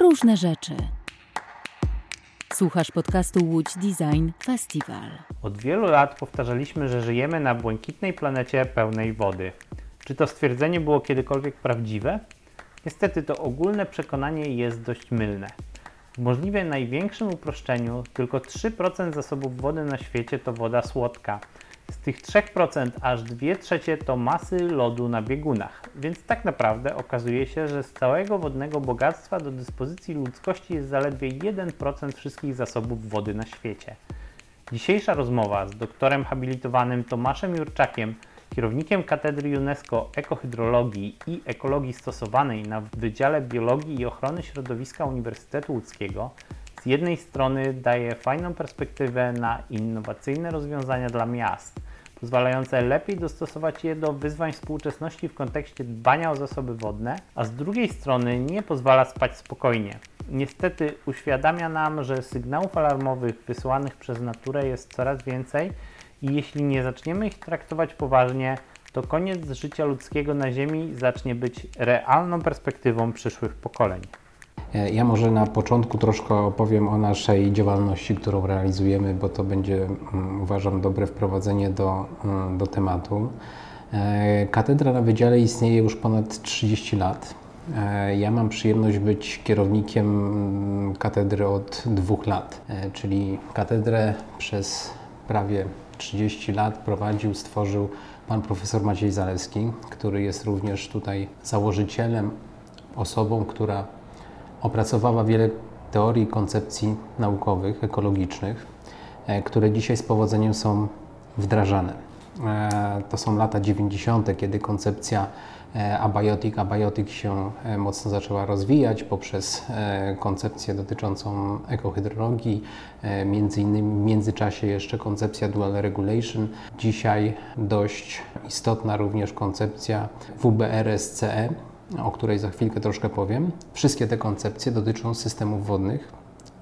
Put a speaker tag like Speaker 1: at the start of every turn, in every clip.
Speaker 1: różne rzeczy. Słuchasz podcastu Łódź Design Festival.
Speaker 2: Od wielu lat powtarzaliśmy, że żyjemy na błękitnej planecie pełnej wody. Czy to stwierdzenie było kiedykolwiek prawdziwe? Niestety to ogólne przekonanie jest dość mylne. W możliwie największym uproszczeniu tylko 3% zasobów wody na świecie to woda słodka. Z tych 3% aż 2 trzecie to masy lodu na biegunach, więc tak naprawdę okazuje się, że z całego wodnego bogactwa do dyspozycji ludzkości jest zaledwie 1% wszystkich zasobów wody na świecie. Dzisiejsza rozmowa z doktorem habilitowanym Tomaszem Jurczakiem, kierownikiem Katedry UNESCO Ekohydrologii i Ekologii Stosowanej na Wydziale Biologii i Ochrony Środowiska Uniwersytetu Łódzkiego, z jednej strony daje fajną perspektywę na innowacyjne rozwiązania dla miast, pozwalające lepiej dostosować je do wyzwań współczesności w kontekście dbania o zasoby wodne, a z drugiej strony nie pozwala spać spokojnie. Niestety uświadamia nam, że sygnałów alarmowych wysyłanych przez naturę jest coraz więcej i jeśli nie zaczniemy ich traktować poważnie, to koniec życia ludzkiego na Ziemi zacznie być realną perspektywą przyszłych pokoleń.
Speaker 3: E, ja może na początku troszkę opowiem o naszej działalności, którą realizujemy, bo to będzie, mm, uważam, dobre wprowadzenie do, mm, do tematu. E, katedra na Wydziale istnieje już ponad 30 lat. E, ja mam przyjemność być kierownikiem mm, katedry od dwóch lat, czyli katedrę przez prawie 30 lat prowadził, stworzył pan profesor Maciej Zalewski, który jest również tutaj założycielem, osobą, która opracowała wiele teorii i koncepcji naukowych, ekologicznych, e, które dzisiaj z powodzeniem są wdrażane. E, to są lata 90., kiedy koncepcja e, abiotik, abiotik się mocno zaczęła rozwijać poprzez koncepcję dotyczącą ekohydrologii, między innymi w międzyczasie jeszcze koncepcja dual regulation. Dzisiaj dość istotna również koncepcja WBRSCE, o której za chwilkę troszkę powiem. Wszystkie te koncepcje dotyczą systemów wodnych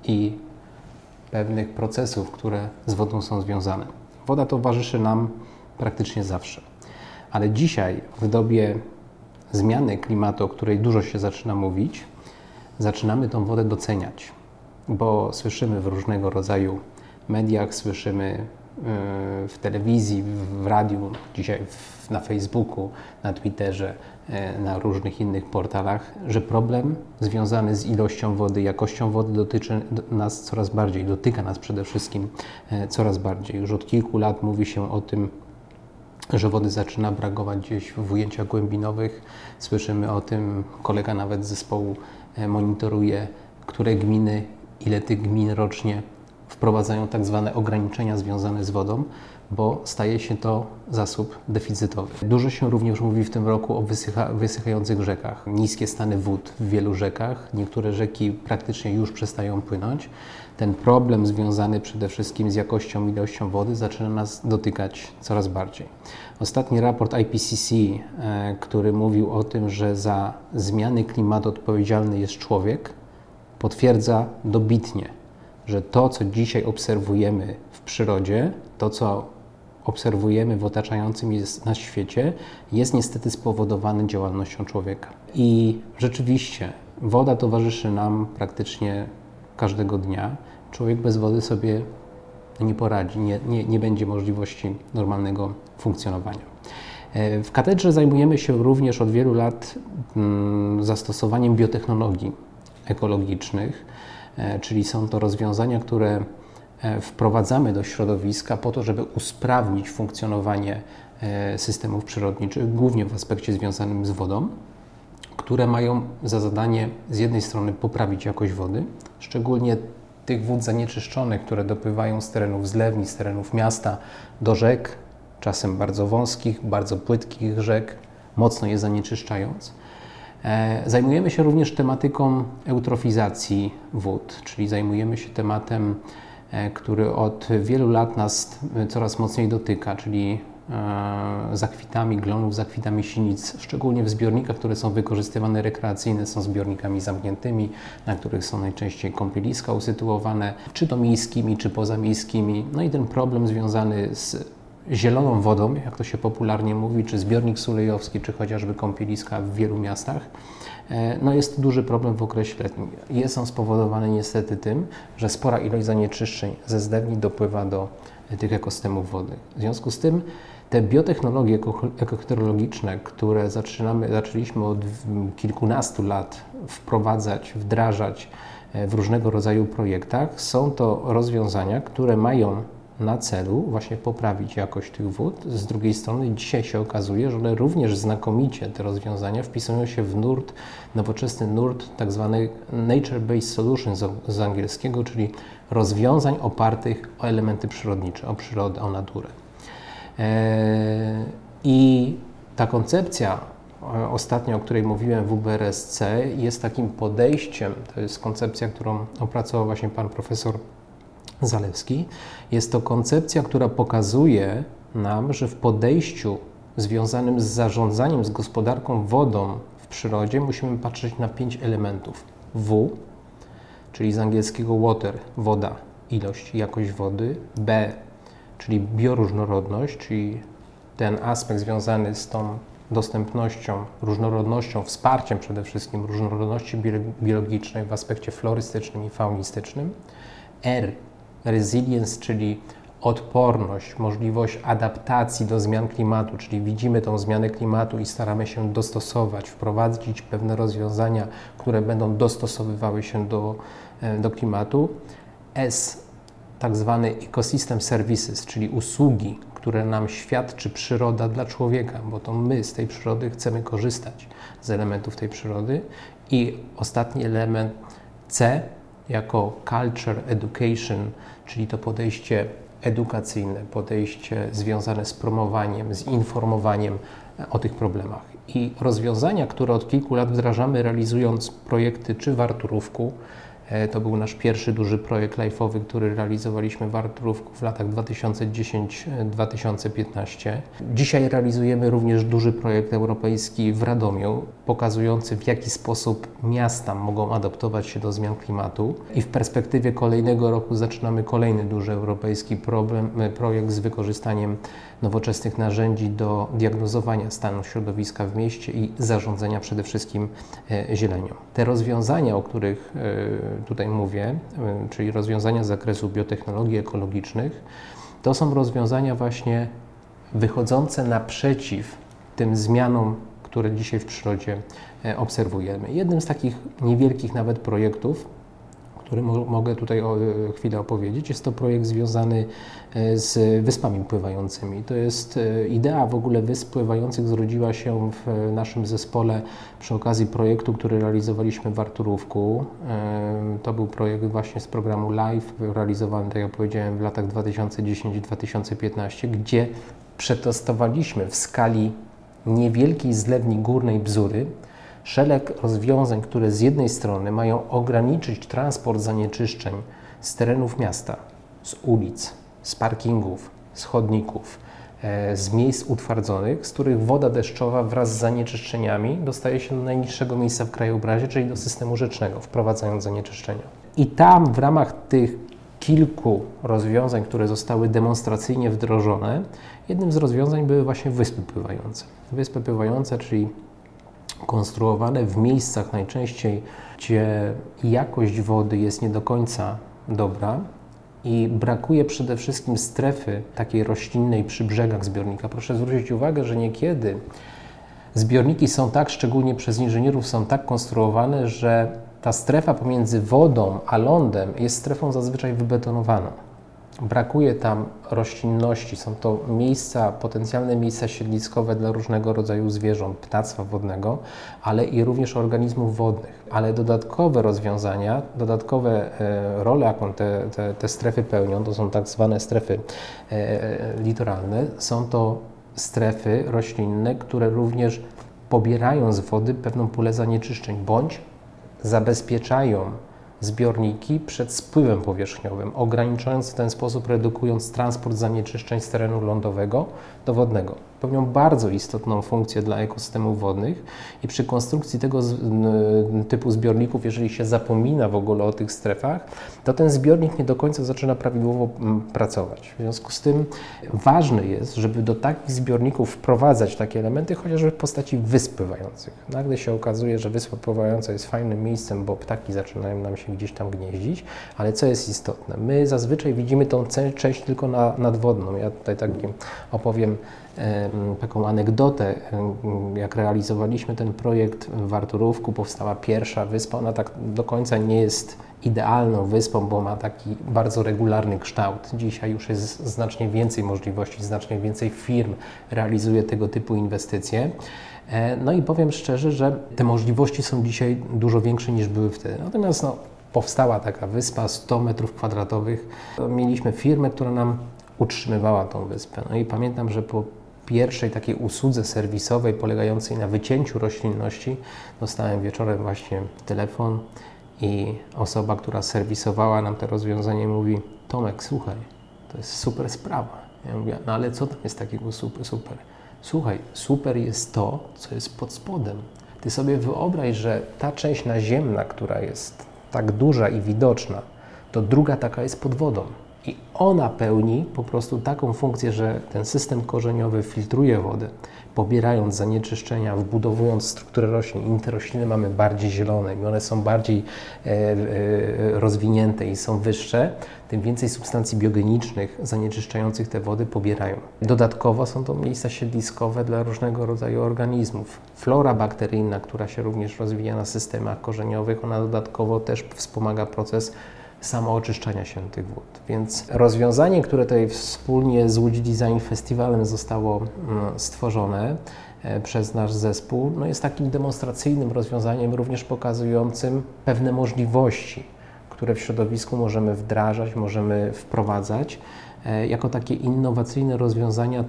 Speaker 3: i pewnych procesów, które z wodą są związane. Woda towarzyszy nam praktycznie zawsze. Ale dzisiaj, w dobie zmiany klimatu, o której dużo się zaczyna mówić, zaczynamy tą wodę doceniać, bo słyszymy w różnego rodzaju mediach, słyszymy w telewizji, w radiu, dzisiaj na Facebooku, na Twitterze, e, na różnych innych portalach, że problem związany z ilością wody, jakością wody dotyczy nas coraz bardziej, dotyka nas przede wszystkim e, coraz bardziej. Już od kilku lat mówi się o tym, że wody zaczyna brakować gdzieś w ujęciach głębinowych. Słyszymy o tym, kolega nawet z zespołu e, monitoruje, które gminy, ile tych gmin rocznie wprowadzają tak zwane ograniczenia związane z wodą, bo staje się to zasób deficytowy. Dużo się również mówi w tym roku o wysycha, wysychających rzekach. Niskie stany wód w wielu rzekach. Niektóre rzeki praktycznie już przestają płynąć. Ten problem związany przede wszystkim z jakością ilością wody zaczyna nas dotykać coraz bardziej. Ostatni raport IPCC, e, który mówił o tym, że za zmiany klimatu odpowiedzialny jest człowiek, potwierdza dobitnie, że to, co dzisiaj obserwujemy w przyrodzie, to, co obserwujemy w otaczającym nas świecie, jest niestety spowodowane działalnością człowieka. I rzeczywiście woda towarzyszy nam praktycznie każdego dnia. Człowiek bez wody sobie nie poradzi, nie, nie, nie będzie możliwości normalnego funkcjonowania. E, w katedrze zajmujemy się również od wielu lat mm, zastosowaniem biotechnologii ekologicznych czyli są to rozwiązania, które e, wprowadzamy do środowiska po to, żeby usprawnić funkcjonowanie e, systemów przyrodniczych, głównie w aspekcie związanym z wodą, które mają za zadanie z jednej strony poprawić jakość wody, szczególnie tych wód zanieczyszczonych, które dopływają z terenów zlewni, z terenów miasta do rzek, czasem bardzo wąskich, bardzo płytkich rzek, mocno je zanieczyszczając. E, zajmujemy się również tematyką eutrofizacji wód, czyli zajmujemy się tematem, e, który od wielu lat nas coraz mocniej dotyka, czyli e, zakwitami glonów, zakwitami sinic, szczególnie w zbiornikach, które są wykorzystywane rekreacyjne, są zbiornikami zamkniętymi, na których są najczęściej kąpieliska usytuowane, czy to miejskimi, czy pozamiejskimi. No i ten problem związany z zieloną wodą, jak to się popularnie mówi, czy zbiornik sulejowski, czy chociażby kąpieliska w wielu miastach, e, no jest to duży problem w okresie letnim. Jest on spowodowany niestety tym, że spora ilość zanieczyszczeń ze zdewni dopływa do tych ekosystemów wodnych. W związku z tym te biotechnologie ekohydrologiczne, które zaczynamy, zaczęliśmy od kilkunastu lat wprowadzać, wdrażać e, w różnego rodzaju projektach, są to rozwiązania, które mają na celu właśnie poprawić jakość tych wód. Z drugiej strony dzisiaj się okazuje, że one również znakomicie te rozwiązania wpisują się w nurt, nowoczesny nurt tak zwany nature-based solutions z angielskiego, czyli rozwiązań opartych o elementy przyrodnicze, o przyrodę, o naturę. E, I ta koncepcja e, ostatnia, o której mówiłem w UBRSC, jest takim podejściem, to jest koncepcja, którą opracował właśnie pan profesor Zalewski. Jest to koncepcja, która pokazuje nam, że w podejściu związanym z zarządzaniem, z gospodarką wodą w przyrodzie musimy patrzeć na pięć elementów. W, czyli z angielskiego water, woda, ilość, jakość wody. B, czyli bioróżnorodność, czyli ten aspekt związany z tą dostępnością, różnorodnością, wsparciem przede wszystkim różnorodności biologicznej w aspekcie florystycznym i faunistycznym. R, resilience, czyli odporność, możliwość adaptacji do zmian klimatu, czyli widzimy tą zmianę klimatu i staramy się dostosować, wprowadzić pewne rozwiązania, które będą dostosowywały się do, e, do klimatu. S, tak zwany ecosystem services, czyli usługi, które nam świadczy przyroda dla człowieka, bo to my z tej przyrody chcemy korzystać z elementów tej przyrody. I ostatni element C, jako culture education, czyli to podejście edukacyjne, podejście związane z promowaniem, z informowaniem o tych problemach. I rozwiązania, które od kilku lat wdrażamy, realizując projekty czy w Arturówku, E, to był nasz pierwszy duży projekt life'owy, który realizowaliśmy w Arturówku w latach 2010-2015. Dzisiaj realizujemy również duży projekt europejski w Radomiu, pokazujący w jaki sposób miasta mogą adaptować się do zmian klimatu. I w perspektywie kolejnego roku zaczynamy kolejny duży europejski problem, e, projekt z wykorzystaniem nowoczesnych narzędzi do diagnozowania stanu środowiska w mieście i zarządzania przede wszystkim e, zielenią. Te rozwiązania, o których e, tutaj mówię, e, czyli rozwiązania z zakresu biotechnologii ekologicznych, to są rozwiązania właśnie wychodzące naprzeciw tym zmianom, które dzisiaj w przyrodzie obserwujemy. Jednym z takich niewielkich nawet projektów który mo mogę tutaj o, e, chwilę opowiedzieć. Jest to projekt związany e, z wyspami pływającymi. To jest e, idea w ogóle wysp pływających zrodziła się w naszym zespole przy okazji projektu, który realizowaliśmy w Arturówku. To był projekt właśnie z programu LIFE, realizowany, tak jak powiedziałem, w latach 2010-2015, gdzie przetestowaliśmy w skali niewielkiej zlewni górnej Bzury szereg rozwiązań, które z jednej strony mają ograniczyć transport zanieczyszczeń z terenów miasta, z ulic, z parkingów, z chodników, e, z miejsc utwardzonych, z których woda deszczowa wraz z zanieczyszczeniami dostaje się do najniższego miejsca w krajobrazie, czyli do systemu rzecznego, wprowadzając zanieczyszczenia. I tam w ramach tych kilku rozwiązań, które zostały demonstracyjnie wdrożone, jednym z rozwiązań były właśnie wyspy pływające. Wyspy pływające, czyli konstruowane w miejscach najczęściej, gdzie jakość wody jest nie do końca dobra i brakuje przede wszystkim strefy takiej roślinnej przy brzegach zbiornika. Proszę zwrócić uwagę, że niekiedy zbiorniki są tak, szczególnie przez inżynierów, są tak konstruowane, że ta strefa pomiędzy wodą a lądem jest strefą zazwyczaj wybetonowaną. Brakuje tam roślinności, są to miejsca, potencjalne miejsca siedliskowe dla różnego rodzaju zwierząt, ptactwa wodnego, ale i również organizmów wodnych. Ale dodatkowe rozwiązania, dodatkowe e, role, jaką te, te, te strefy pełnią, to są tak zwane strefy e, litoralne, są to strefy roślinne, które również pobierają z wody pewną pulę zanieczyszczeń, bądź zabezpieczają zbiorniki przed spływem powierzchniowym, ograniczając w ten sposób, redukując transport zanieczyszczeń z terenu lądowego do wodnego. Pełnią bardzo istotną funkcję dla ekosystemów wodnych i przy konstrukcji tego typu zbiorników, jeżeli się zapomina w ogóle o tych strefach, to ten zbiornik nie do końca zaczyna prawidłowo pracować. W związku z tym ważne jest, żeby do takich zbiorników wprowadzać takie elementy, chociażby w postaci wysp pływających. Nagle się okazuje, że wyspa pływająca jest fajnym miejscem, bo ptaki zaczynają nam się gdzieś tam gnieździć, ale co jest istotne? My zazwyczaj widzimy tą część tylko na, nadwodną. Ja tutaj takim opowiem taką anegdotę. Jak realizowaliśmy ten projekt w Arturówku, powstała pierwsza wyspa. Ona tak do końca nie jest idealną wyspą, bo ma taki bardzo regularny kształt. Dzisiaj już jest znacznie więcej możliwości, znacznie więcej firm realizuje tego typu inwestycje. E, no i powiem szczerze, że te możliwości są dzisiaj dużo większe niż były wtedy. Natomiast no, powstała taka wyspa 100 metrów kwadratowych. Mieliśmy firmę, która nam utrzymywała tą wyspę. No i pamiętam, że po pierwszej takiej usłudze serwisowej polegającej na wycięciu roślinności dostałem wieczorem właśnie telefon i osoba, która serwisowała nam to rozwiązanie mówi Tomek, słuchaj, to jest super sprawa. Ja mówię, no ale co tam jest takiego super, super? Słuchaj, super jest to, co jest pod spodem. Ty sobie wyobraź, że ta część naziemna, która jest tak duża i widoczna, to druga taka jest pod wodą. I ona pełni po prostu taką funkcję, że ten system korzeniowy filtruje wodę, pobierając zanieczyszczenia, wbudowując strukturę roślin. Im te rośliny mamy bardziej zielone, im one są bardziej e, e, rozwinięte i są wyższe, tym więcej substancji biogenicznych zanieczyszczających te wody pobierają. Dodatkowo są to miejsca siedliskowe dla różnego rodzaju organizmów. Flora bakteryjna, która się również rozwija na systemach korzeniowych, ona dodatkowo też wspomaga proces samooczyszczania się tych wód. Więc rozwiązanie, które tutaj wspólnie z Łódź Design Festivalem zostało mm, stworzone e, przez nasz zespół, no jest takim demonstracyjnym rozwiązaniem, również pokazującym pewne możliwości, które w środowisku możemy wdrażać, możemy wprowadzać e, jako takie innowacyjne rozwiązania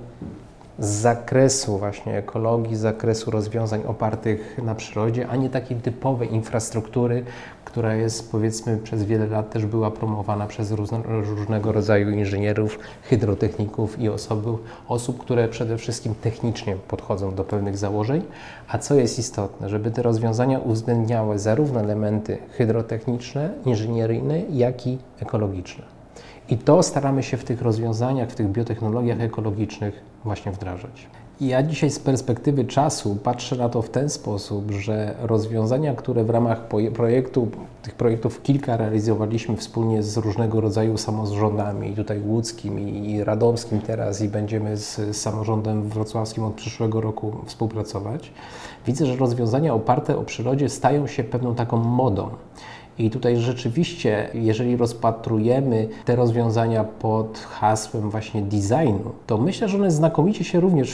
Speaker 3: z zakresu właśnie ekologii, z zakresu rozwiązań opartych na przyrodzie, a nie takiej typowej infrastruktury, która jest powiedzmy przez wiele lat też była promowana przez różnego rodzaju inżynierów, hydrotechników i osoby, osób, które przede wszystkim technicznie podchodzą do pewnych założeń. A co jest istotne, żeby te rozwiązania uwzględniały zarówno elementy hydrotechniczne, inżynieryjne, jak i ekologiczne. I to staramy się w tych rozwiązaniach, w tych biotechnologiach ekologicznych właśnie wdrażać. Ja dzisiaj z perspektywy czasu patrzę na to w ten sposób, że rozwiązania, które w ramach projektu, tych projektów kilka realizowaliśmy wspólnie z różnego rodzaju samorządami, tutaj łódzkim i radomskim teraz, i będziemy z samorządem wrocławskim od przyszłego roku współpracować, widzę, że rozwiązania oparte o przyrodzie stają się pewną taką modą. I tutaj rzeczywiście, jeżeli rozpatrujemy te rozwiązania pod hasłem właśnie designu, to myślę, że one znakomicie się również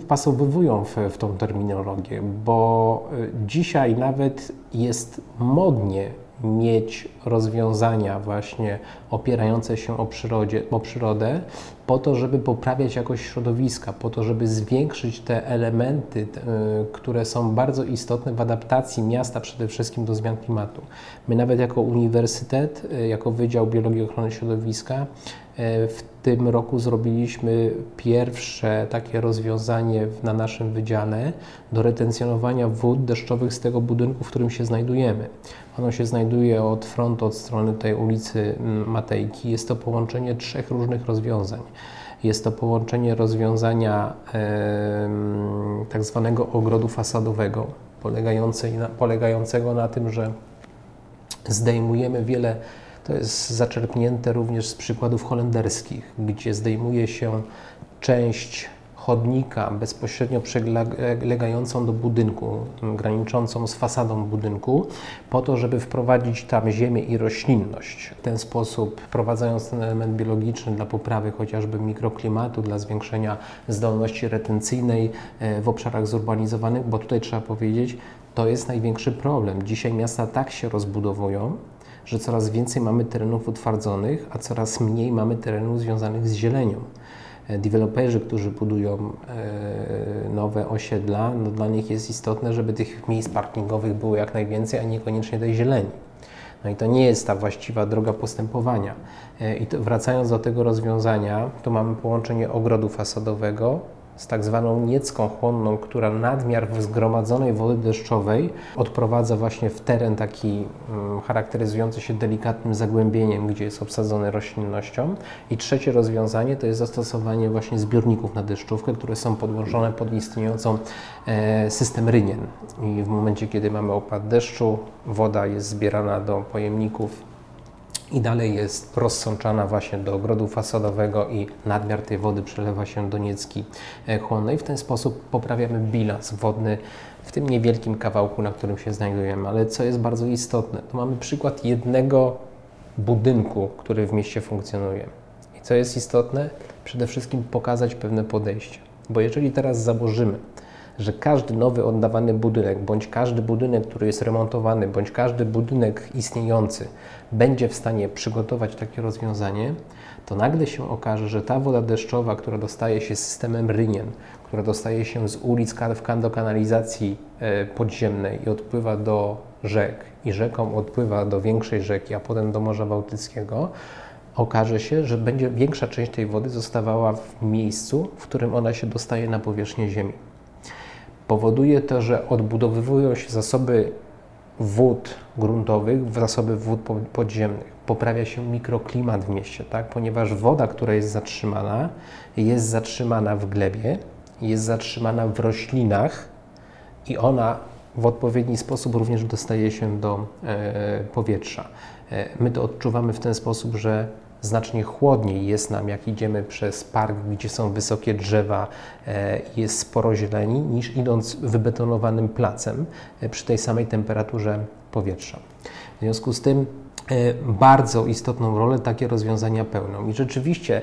Speaker 3: wpasowywują w, w tą terminologię, bo y, dzisiaj nawet jest modnie mieć rozwiązania właśnie opierające się o, przyrodzie, o przyrodę, po to, żeby poprawiać jakość środowiska, po to, żeby zwiększyć te elementy, te, które są bardzo istotne w adaptacji miasta przede wszystkim do zmian klimatu. My nawet jako uniwersytet, y, jako Wydział Biologii i Ochrony Środowiska E, w tym roku zrobiliśmy pierwsze takie rozwiązanie na naszym wydziale do retencjonowania wód deszczowych z tego budynku, w którym się znajdujemy. Ono się znajduje od frontu, od strony tej ulicy mm, Matejki. Jest to połączenie trzech różnych rozwiązań. Jest to połączenie rozwiązania e, tak zwanego ogrodu fasadowego, polegającego na tym, że zdejmujemy wiele to jest zaczerpnięte również z przykładów holenderskich, gdzie zdejmuje się część chodnika bezpośrednio przylegającą do budynku, graniczącą z fasadą budynku, po to, żeby wprowadzić tam ziemię i roślinność. W ten sposób, wprowadzając ten element biologiczny dla poprawy chociażby mikroklimatu, dla zwiększenia zdolności retencyjnej e, w obszarach zurbanizowanych, bo tutaj trzeba powiedzieć, to jest największy problem. Dzisiaj miasta tak się rozbudowują, że coraz więcej mamy terenów utwardzonych, a coraz mniej mamy terenów związanych z zielenią. E, deweloperzy, którzy budują e, nowe osiedla, no dla nich jest istotne, żeby tych miejsc parkingowych było jak najwięcej, a niekoniecznie tej zieleni. No i to nie jest ta właściwa droga postępowania. E, I wracając do tego rozwiązania, to mamy połączenie ogrodu fasadowego z tak zwaną niecką chłonną, która nadmiar zgromadzonej wody deszczowej odprowadza właśnie w teren taki um, charakteryzujący się delikatnym zagłębieniem, gdzie jest obsadzony roślinnością. I trzecie rozwiązanie to jest zastosowanie właśnie zbiorników na deszczówkę, które są podłączone pod istniejącą e, system rynien. I w momencie, kiedy mamy opad deszczu, woda jest zbierana do pojemników i dalej jest rozsączana właśnie do ogrodu fasadowego i nadmiar tej wody przelewa się do niecki e, chłonnej. W ten sposób poprawiamy bilans wodny w tym niewielkim kawałku, na którym się znajdujemy. Ale co jest bardzo istotne, to mamy przykład jednego budynku, który w mieście funkcjonuje. I co jest istotne? Przede wszystkim pokazać pewne podejście. Bo jeżeli teraz założymy, że każdy nowy oddawany budynek, bądź każdy budynek, który jest remontowany, bądź każdy budynek istniejący będzie w stanie przygotować takie rozwiązanie, to nagle się okaże, że ta woda deszczowa, która dostaje się systemem rynien, która dostaje się z ulic do kanalizacji e, podziemnej i odpływa do rzek, i rzeką odpływa do większej rzeki, a potem do Morza Bałtyckiego, okaże się, że będzie większa część tej wody zostawała w miejscu, w którym ona się dostaje na powierzchnię Ziemi. Powoduje to, że odbudowywują się zasoby wód gruntowych w zasoby wód podziemnych. Poprawia się mikroklimat w mieście, tak? ponieważ woda, która jest zatrzymana, jest zatrzymana w glebie, jest zatrzymana w roślinach i ona w odpowiedni sposób również dostaje się do e, powietrza. E, my to odczuwamy w ten sposób, że znacznie chłodniej jest nam, jak idziemy przez park, gdzie są wysokie drzewa, e, jest sporo zieleni, niż idąc wybetonowanym placem e, przy tej samej temperaturze powietrza. W związku z tym e, bardzo istotną rolę takie rozwiązania pełnią. I rzeczywiście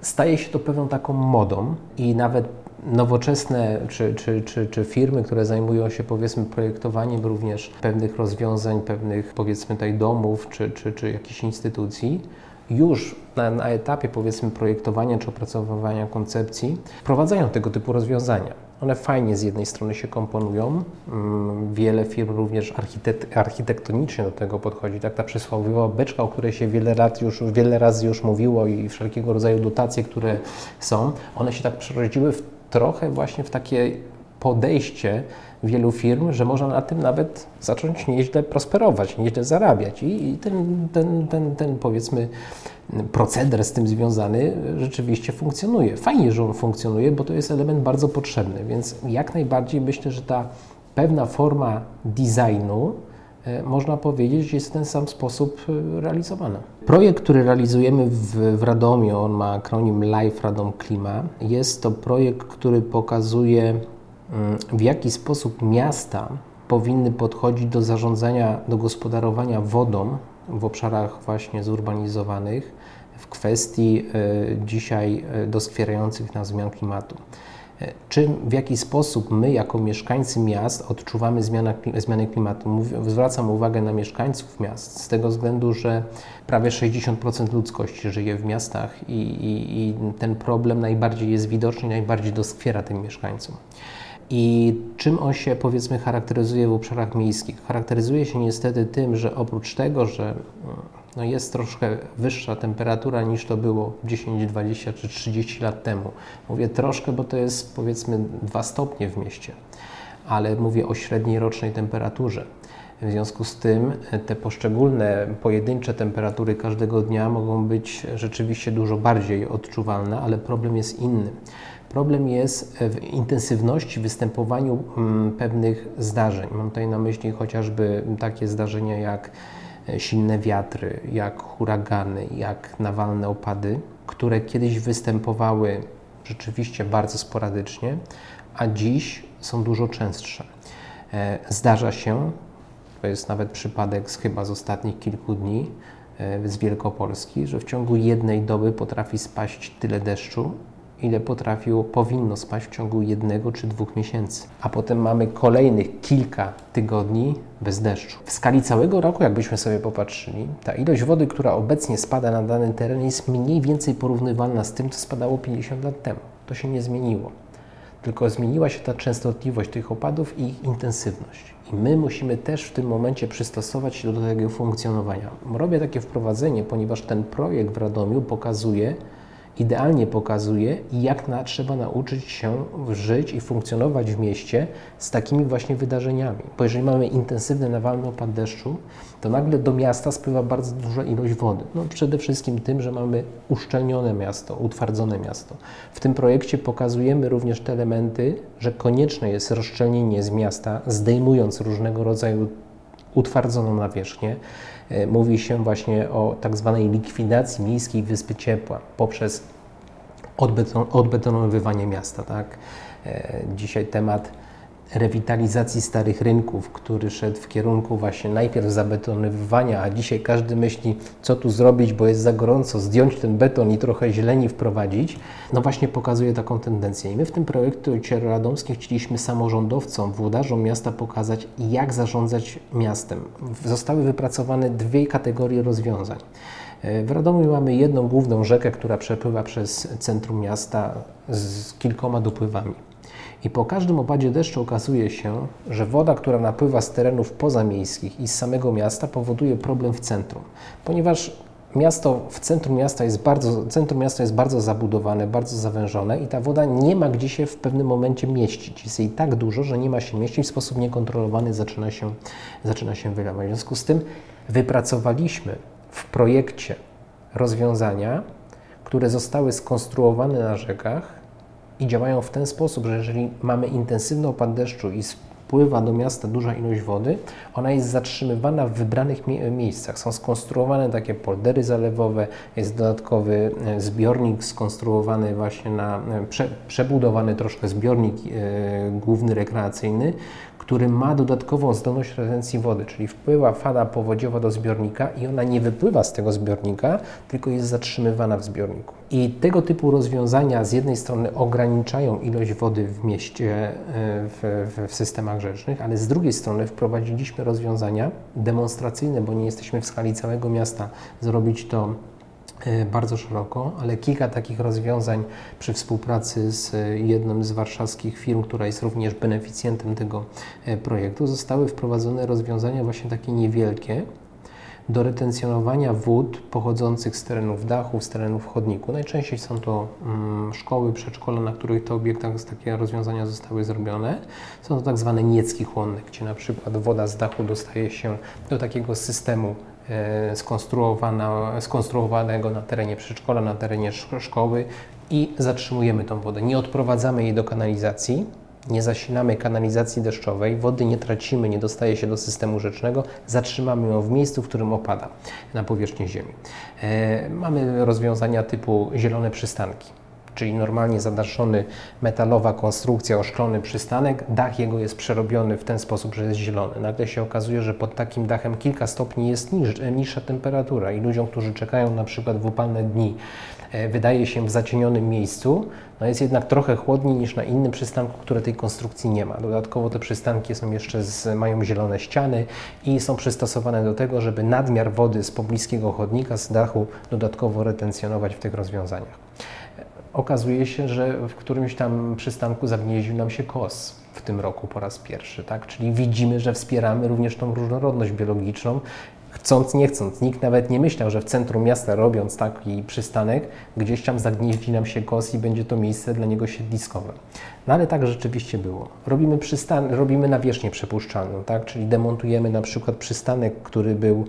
Speaker 3: staje się to pewną taką modą i nawet nowoczesne czy, czy, czy, czy firmy, które zajmują się powiedzmy projektowaniem również pewnych rozwiązań, pewnych powiedzmy tutaj domów czy, czy, czy jakichś instytucji, już na, na, etapie powiedzmy projektowania czy opracowywania koncepcji wprowadzają tego typu rozwiązania. One fajnie z jednej strony się komponują, mm, wiele firm również architekt, architektonicznie do tego podchodzi. Tak ta przysłowiowa beczka, o której się wiele, lat już, wiele razy już mówiło i wszelkiego rodzaju dotacje, które są, one się tak przerodziły w, trochę właśnie w takie podejście wielu firm, że można na tym nawet zacząć nieźle prosperować, nieźle zarabiać. I, ten, ten, ten, ten powiedzmy proceder z tym związany rzeczywiście funkcjonuje. Fajnie, że on funkcjonuje, bo to jest element bardzo potrzebny, więc jak najbardziej myślę, że ta pewna forma designu e, można powiedzieć, jest w ten sam sposób e, realizowana. Projekt, który realizujemy w, w Radomiu, on ma akronim Life Radom Klima, jest to projekt, który pokazuje w jaki sposób miasta powinny podchodzić do zarządzania, do gospodarowania wodą w obszarach właśnie zurbanizowanych w kwestii e, dzisiaj e, doskwierających nas zmian klimatu. Czym, w jaki sposób my, jako mieszkańcy miast, odczuwamy zmianę, zmianę klimatu? zwracam uwagę na mieszkańców miast, z tego względu, że prawie 60% ludzkości żyje w miastach i, i, i ten problem najbardziej jest widoczny, najbardziej doskwiera tym mieszkańcom. I czym on się powiedzmy charakteryzuje w obszarach miejskich? Charakteryzuje się niestety tym, że oprócz tego, że no jest troszkę wyższa temperatura niż to było 10, 20 czy 30 lat temu. Mówię troszkę, bo to jest powiedzmy 2 stopnie w mieście, ale mówię o średniej rocznej temperaturze. W związku z tym te poszczególne pojedyncze temperatury każdego dnia mogą być rzeczywiście dużo bardziej odczuwalne, ale problem jest inny. Problem jest w intensywności występowaniu mm, pewnych zdarzeń. Mam tutaj na myśli chociażby takie zdarzenia jak e, silne wiatry, jak huragany, jak nawalne opady, które kiedyś występowały rzeczywiście bardzo sporadycznie, a dziś są dużo częstsze. E, zdarza się, to jest nawet przypadek z chyba z ostatnich kilku dni, e, z Wielkopolski, że w ciągu jednej doby potrafi spaść tyle deszczu, ile potrafiło, powinno spaść w ciągu jednego czy dwóch miesięcy. A potem mamy kolejnych kilka tygodni bez deszczu. W skali całego roku, jakbyśmy sobie popatrzyli, ta ilość wody, która obecnie spada na dany teren, jest mniej więcej porównywalna z tym, co spadało 50 lat temu. To się nie zmieniło. Tylko zmieniła się ta częstotliwość tych opadów i ich intensywność. I my musimy też w tym momencie przystosować się do tego funkcjonowania. Robię takie wprowadzenie, ponieważ ten projekt w Radomiu pokazuje, idealnie pokazuje, jak na, trzeba nauczyć się żyć i funkcjonować w mieście z takimi właśnie wydarzeniami. Bo jeżeli mamy intensywny, nawalny opad deszczu, to nagle do miasta spływa bardzo duża ilość wody. No, przede wszystkim tym, że mamy uszczelnione miasto, utwardzone miasto. W tym projekcie pokazujemy również te elementy, że konieczne jest rozszczelnienie z miasta, zdejmując różnego rodzaju utwardzoną nawierzchnię. E, mówi się właśnie o tak zwanej likwidacji miejskiej wyspy ciepła poprzez odbeton odbetonowywanie miasta. Tak? E, dzisiaj temat rewitalizacji starych rynków, który szedł w kierunku właśnie najpierw zabetonywania, a dzisiaj każdy myśli, co tu zrobić, bo jest za gorąco, zdjąć ten beton i trochę zieleni wprowadzić, no właśnie pokazuje taką tendencję. I my w tym projekcie radomskim chcieliśmy samorządowcom, włodarzom miasta pokazać, jak zarządzać miastem. Zostały wypracowane dwie kategorie rozwiązań. W Radomiu mamy jedną główną rzekę, która przepływa przez centrum miasta z kilkoma dopływami. I po każdym opadzie deszczu okazuje się, że woda, która napływa z terenów pozamiejskich i z samego miasta powoduje problem w centrum, ponieważ miasto w centrum miasta jest bardzo, centrum miasta jest bardzo zabudowane, bardzo zawężone i ta woda nie ma gdzie się w pewnym momencie mieścić. Jest jej tak dużo, że nie ma się mieścić, w sposób niekontrolowany zaczyna się, zaczyna się wylewać. W związku z tym wypracowaliśmy w projekcie rozwiązania, które zostały skonstruowane na rzekach, i działają w ten sposób, że jeżeli mamy intensywny opad deszczu i spływa do miasta duża ilość wody, ona jest zatrzymywana w wybranych mie miejscach. Są skonstruowane takie poldery zalewowe, jest dodatkowy e, zbiornik skonstruowany właśnie na, e, prze, przebudowany troszkę zbiornik e, główny rekreacyjny, który ma dodatkową zdolność retencji wody, czyli wpływa fala powodziowa do zbiornika i ona nie wypływa z tego zbiornika, tylko jest zatrzymywana w zbiorniku. I tego typu rozwiązania z jednej strony ograniczają ilość wody w mieście, e, w, w, w systemach rzecznych, ale z drugiej strony wprowadziliśmy rozwiązania demonstracyjne, bo nie jesteśmy w skali całego miasta zrobić to bardzo szeroko, ale kilka takich rozwiązań przy współpracy z jedną z warszawskich firm, która jest również beneficjentem tego e, projektu, zostały wprowadzone rozwiązania właśnie takie niewielkie do retencjonowania wód pochodzących z terenów dachów, z terenów chodniku. Najczęściej są to mm, szkoły, przedszkola, na których to obiektach takie rozwiązania zostały zrobione. Są to tak zwane niecki chłonne, gdzie na przykład woda z dachu dostaje się do takiego systemu skonstruowanego na terenie przedszkola, na terenie szkoły i zatrzymujemy tą wodę. Nie odprowadzamy jej do kanalizacji, nie zasilamy kanalizacji deszczowej, wody nie tracimy, nie dostaje się do systemu rzecznego, zatrzymamy ją w miejscu, w którym opada na powierzchnię ziemi. E, mamy rozwiązania typu zielone przystanki czyli normalnie zadaszony metalowa konstrukcja, oszklony przystanek, dach jego jest przerobiony w ten sposób, że jest zielony. Nagle się okazuje, że pod takim dachem kilka stopni jest niż, niższa temperatura i ludziom, którzy czekają na przykład w upalne dni, e, wydaje się w zacienionym miejscu, no jest jednak trochę chłodniej niż na innym przystanku, które tej konstrukcji nie ma. Dodatkowo te przystanki są jeszcze z, mają zielone ściany i są przystosowane do tego, żeby nadmiar wody z pobliskiego chodnika, z dachu dodatkowo retencjonować w tych rozwiązaniach okazuje się, że w którymś tam przystanku zagnieździł nam się kos w tym roku po raz pierwszy, tak? Czyli widzimy, że wspieramy również tą różnorodność biologiczną chcąc, nie chcąc. Nikt nawet nie myślał, że w centrum miasta, robiąc taki przystanek, gdzieś tam zagnieździ nam się kos i będzie to miejsce dla niego siedliskowe. No ale tak rzeczywiście było. Robimy, przystan robimy nawierzchnię przepuszczalną, tak? czyli demontujemy na przykład przystanek, który był,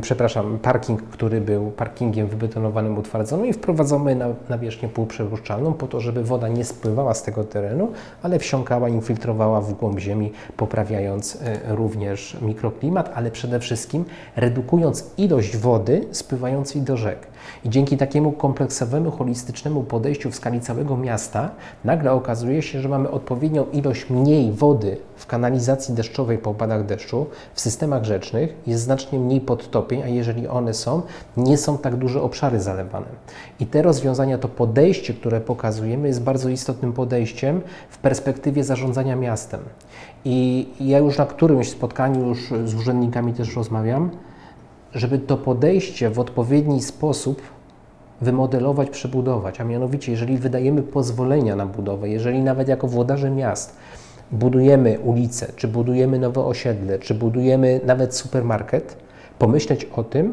Speaker 3: przepraszam, parking, który był parkingiem wybetonowanym, utwardzonym i wprowadzamy na nawierzchnię półprzepuszczalną po to, żeby woda nie spływała z tego terenu, ale wsiąkała, infiltrowała w głąb ziemi, poprawiając e, również mikroklimat, ale przede wszystkim redukując ilość wody spływającej do rzek. I dzięki takiemu kompleksowemu, holistycznemu podejściu w skali całego miasta, nagle okazuje się, że mamy odpowiednią ilość mniej wody w kanalizacji deszczowej po opadach deszczu, w systemach rzecznych, jest znacznie mniej podtopień, a jeżeli one są, nie są tak duże obszary zalewane. I te rozwiązania, to podejście, które pokazujemy, jest bardzo istotnym podejściem w perspektywie zarządzania miastem. I ja już na którymś spotkaniu już z urzędnikami też rozmawiam, żeby to podejście w odpowiedni sposób wymodelować, przebudować. A mianowicie, jeżeli wydajemy pozwolenia na budowę, jeżeli nawet jako włodarze miast budujemy ulicę, czy budujemy nowe osiedle, czy budujemy nawet supermarket, pomyśleć o tym,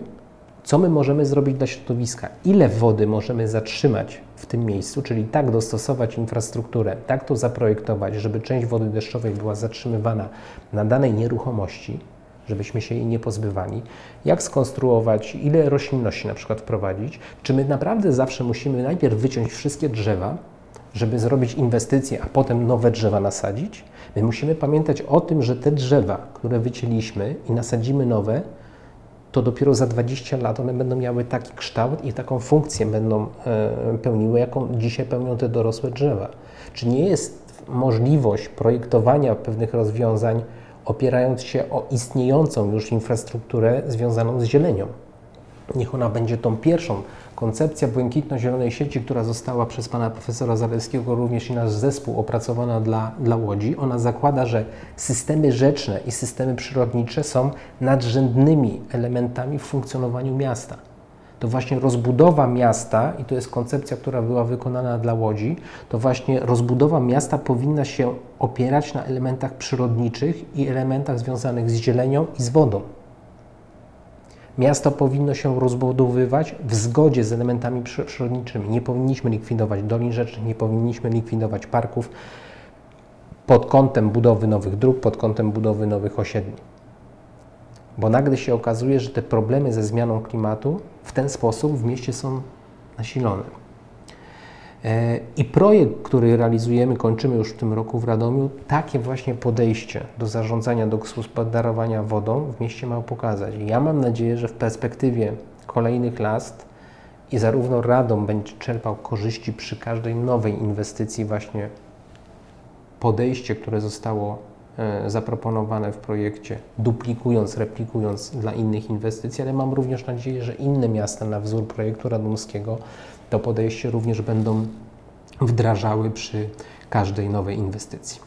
Speaker 3: co my możemy zrobić dla środowiska, ile wody możemy zatrzymać w tym miejscu, czyli tak dostosować infrastrukturę, tak to zaprojektować, żeby część wody deszczowej była zatrzymywana na danej nieruchomości, żebyśmy się jej nie pozbywali, jak skonstruować, ile roślinności na przykład wprowadzić, czy my naprawdę zawsze musimy najpierw wyciąć wszystkie drzewa, żeby zrobić inwestycje, a potem nowe drzewa nasadzić. My musimy pamiętać o tym, że te drzewa, które wycięliśmy i nasadzimy nowe, to dopiero za 20 lat one będą miały taki kształt i taką funkcję będą e, pełniły, jaką dzisiaj pełnią te dorosłe drzewa. Czy nie jest możliwość projektowania pewnych rozwiązań opierając się o istniejącą już infrastrukturę związaną z zielenią? Niech ona będzie tą pierwszą. Koncepcja błękitno-zielonej sieci, która została przez pana profesora Zaleskiego, również i nasz zespół opracowana dla, dla Łodzi, ona zakłada, że systemy rzeczne i systemy przyrodnicze są nadrzędnymi elementami w funkcjonowaniu miasta. To właśnie rozbudowa miasta, i to jest koncepcja, która była wykonana dla Łodzi, to właśnie rozbudowa miasta powinna się opierać na elementach przyrodniczych i elementach związanych z zielenią i z wodą. Miasto powinno się rozbudowywać w zgodzie z elementami przyrodniczymi. Nie powinniśmy likwidować dolin rzecznych, nie powinniśmy likwidować parków pod kątem budowy nowych dróg, pod kątem budowy nowych osiedli. Bo nagle się okazuje, że te problemy ze zmianą klimatu w ten sposób w mieście są nasilone. E, I projekt, który realizujemy, kończymy już w tym roku w Radomiu, takie właśnie podejście do zarządzania, do gospodarowania wodą w mieście ma pokazać. I ja mam nadzieję, że w perspektywie kolejnych lat i zarówno Radom będzie czerpał korzyści przy każdej nowej inwestycji, właśnie podejście, które zostało zaproponowane w projekcie, duplikując, replikując dla innych inwestycji, ale mam również nadzieję, że inne miasta na wzór projektu radomskiego to podejście również będą wdrażały przy każdej nowej inwestycji.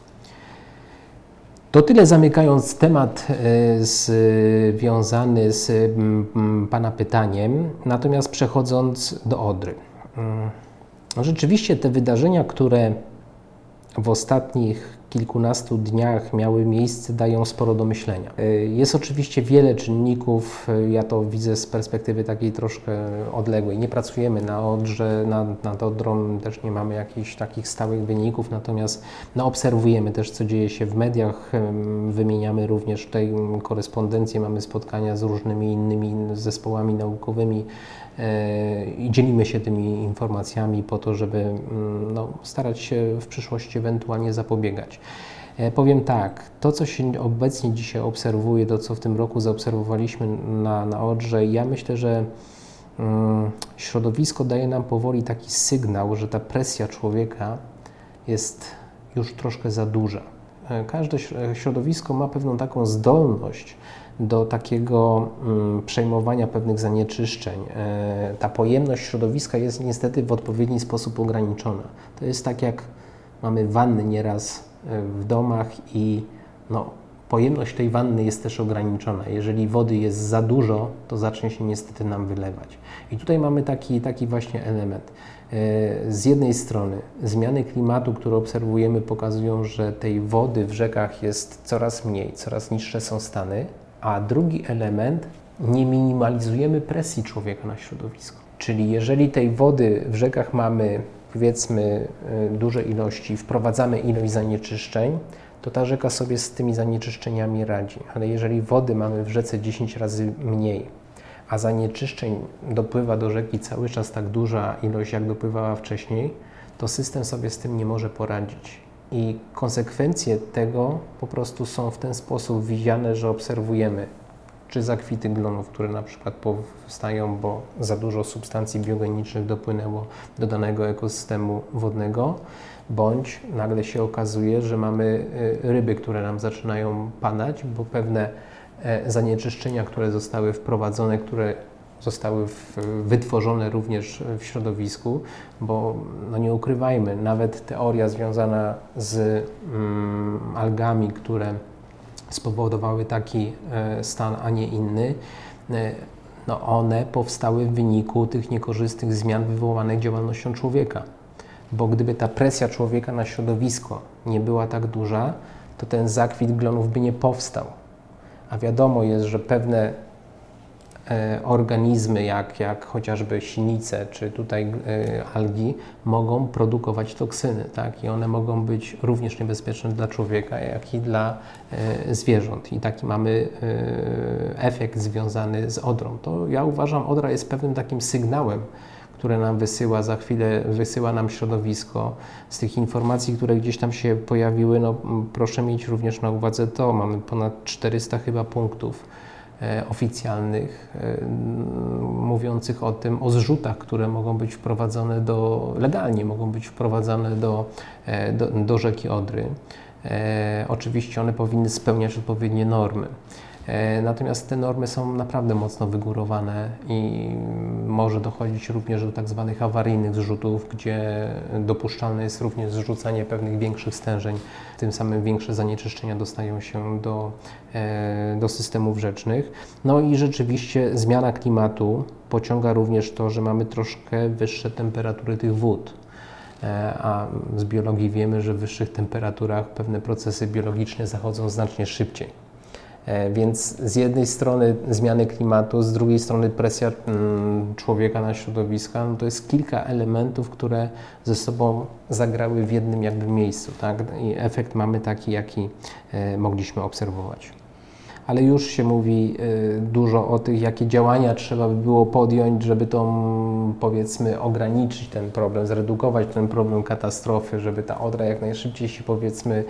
Speaker 3: To tyle zamykając temat e, związany z Pana pytaniem, natomiast przechodząc do Odry. Mm, rzeczywiście te wydarzenia, które w ostatnich kilkunastu dniach miały miejsce, dają sporo do myślenia. E, jest oczywiście wiele czynników, e, ja to widzę z perspektywy takiej troszkę odległej. Nie pracujemy na Odrze, nad, nad Odrą też nie mamy jakichś takich stałych wyników, natomiast no, obserwujemy też, co dzieje się w mediach, wymieniamy również tutaj korespondencję, mamy spotkania z różnymi innymi zespołami naukowymi, E, i dzielimy się tymi informacjami po to, żeby mm, no, starać się w przyszłości ewentualnie zapobiegać. E, powiem tak, to co się obecnie dzisiaj obserwuje, to co w tym roku zaobserwowaliśmy na, na Odrze, ja myślę, że mm, środowisko daje nam powoli taki sygnał, że ta presja człowieka jest już troszkę za duża. E, każde środowisko ma pewną taką zdolność do takiego mm, przejmowania pewnych zanieczyszczeń. E, ta pojemność środowiska jest niestety w odpowiedni sposób ograniczona. To jest tak jak mamy wanny nieraz e, w domach i no, pojemność tej wanny jest też ograniczona. Jeżeli wody jest za dużo, to zacznie się niestety nam wylewać. I tutaj mamy taki, taki właśnie element. E, z jednej strony zmiany klimatu, które obserwujemy, pokazują, że tej wody w rzekach jest coraz mniej, coraz niższe są stany, a drugi element, nie minimalizujemy presji człowieka na środowisko. Czyli jeżeli tej wody w rzekach mamy, powiedzmy, y, duże ilości, wprowadzamy ilość zanieczyszczeń, to ta rzeka sobie z tymi zanieczyszczeniami radzi. Ale jeżeli wody mamy w rzece 10 razy mniej, a zanieczyszczeń dopływa do rzeki cały czas tak duża ilość, jak dopływała wcześniej, to system sobie z tym nie może poradzić. I konsekwencje tego po prostu są w ten sposób widziane, że obserwujemy czy zakwity glonów, które na przykład powstają, bo za dużo substancji biogenicznych dopłynęło do danego ekosystemu wodnego, bądź nagle się okazuje, że mamy y, ryby, które nam zaczynają padać, bo pewne e, zanieczyszczenia, które zostały wprowadzone, które zostały w, wytworzone również w środowisku, bo no nie ukrywajmy, nawet teoria związana z mm, algami, które spowodowały taki e, stan, a nie inny, e, no one powstały w wyniku tych niekorzystnych zmian wywołanych działalnością człowieka. Bo gdyby ta presja człowieka na środowisko nie była tak duża, to ten zakwit glonów by nie powstał. A wiadomo jest, że pewne organizmy, jak, jak chociażby sinice czy tutaj e, algi, mogą produkować toksyny, tak? I one mogą być również niebezpieczne dla człowieka, jak i dla e, zwierząt. I taki mamy efekt związany z odrą. To ja uważam, odra jest pewnym takim sygnałem, które nam wysyła za chwilę, wysyła nam środowisko. Z tych informacji, które gdzieś tam się pojawiły, no, proszę mieć również na uwadze to, mamy ponad 400 chyba punktów e, oficjalnych e, mówiących o tym, o zrzutach, które mogą być wprowadzone do, legalnie mogą być wprowadzane do, e, do, do rzeki Odry. E, oczywiście one powinny spełniać odpowiednie normy. E, natomiast te normy są naprawdę mocno wygórowane i może dochodzić również do tak zwanych awaryjnych zrzutów, gdzie dopuszczalne jest również zrzucanie pewnych większych stężeń, tym samym większe zanieczyszczenia dostają się do, e, do systemów rzecznych. No i rzeczywiście zmiana klimatu pociąga również to, że mamy troszkę wyższe temperatury tych wód e, a z biologii wiemy, że w wyższych temperaturach pewne procesy biologiczne zachodzą znacznie szybciej. E, więc z jednej strony zmiany klimatu, z drugiej strony presja mm, człowieka na środowiska, no to jest kilka elementów, które ze sobą zagrały w jednym jakby miejscu. Tak? I efekt mamy taki, jaki e, mogliśmy obserwować ale już się mówi y, dużo o tych, jakie działania trzeba by było podjąć, żeby to powiedzmy ograniczyć ten problem, zredukować ten problem katastrofy, żeby ta odra jak najszybciej się powiedzmy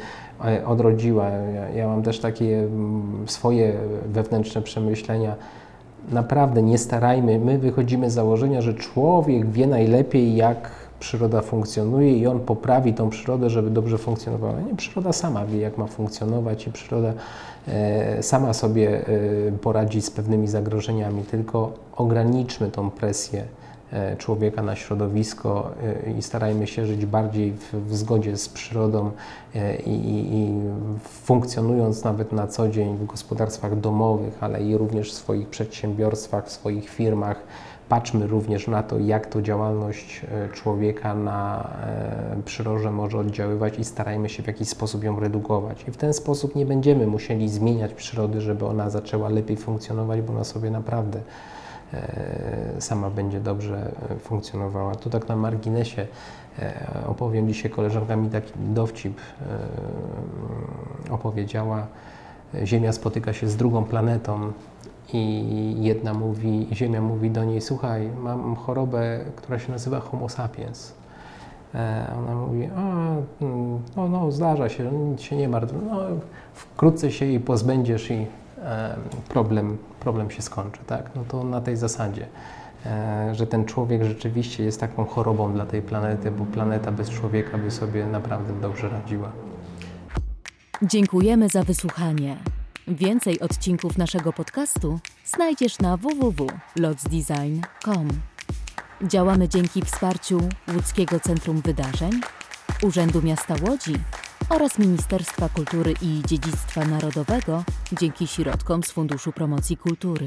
Speaker 3: e, odrodziła. Ja, ja mam też takie swoje wewnętrzne przemyślenia. Naprawdę nie starajmy, my wychodzimy z założenia, że człowiek wie najlepiej, jak przyroda funkcjonuje i on poprawi tą przyrodę, żeby dobrze funkcjonowała. Nie, przyroda sama wie, jak ma funkcjonować i przyroda e, sama sobie e, poradzi z pewnymi zagrożeniami, tylko ograniczmy tą presję człowieka na środowisko i starajmy się żyć bardziej w, w zgodzie z przyrodą i, i, i, funkcjonując nawet na co dzień w gospodarstwach domowych, ale i również w swoich przedsiębiorstwach, w swoich firmach, Patrzmy również na to, jak to działalność e, człowieka na e, przyrodę może oddziaływać i starajmy się w jakiś sposób ją redukować. I w ten sposób nie będziemy musieli zmieniać przyrody, żeby ona zaczęła lepiej funkcjonować, bo ona sobie naprawdę e, sama będzie dobrze funkcjonowała. Tu tak na marginesie opowiem dzisiaj koleżanka mi taki dowcip opowiedziała. Ziemia spotyka się z drugą planetą i jedna mówi, Ziemia mówi do niej, słuchaj, mam chorobę, która się nazywa homo sapiens. E, ona mówi, a, no, no zdarza się, nic się nie martw, no, wkrótce się jej pozbędziesz i e, problem, problem się skończy, tak? No to na tej zasadzie, e, że ten człowiek rzeczywiście jest taką chorobą dla tej planety, bo planeta bez człowieka by sobie naprawdę dobrze radziła.
Speaker 1: Dziękujemy za wysłuchanie. Więcej odcinków naszego podcastu znajdziesz na www.lotsdesign.com. Działamy dzięki wsparciu Łódzkiego Centrum Wydarzeń, Urzędu Miasta Łodzi oraz Ministerstwa Kultury i Dziedzictwa Narodowego dzięki środkom z Funduszu Promocji Kultury.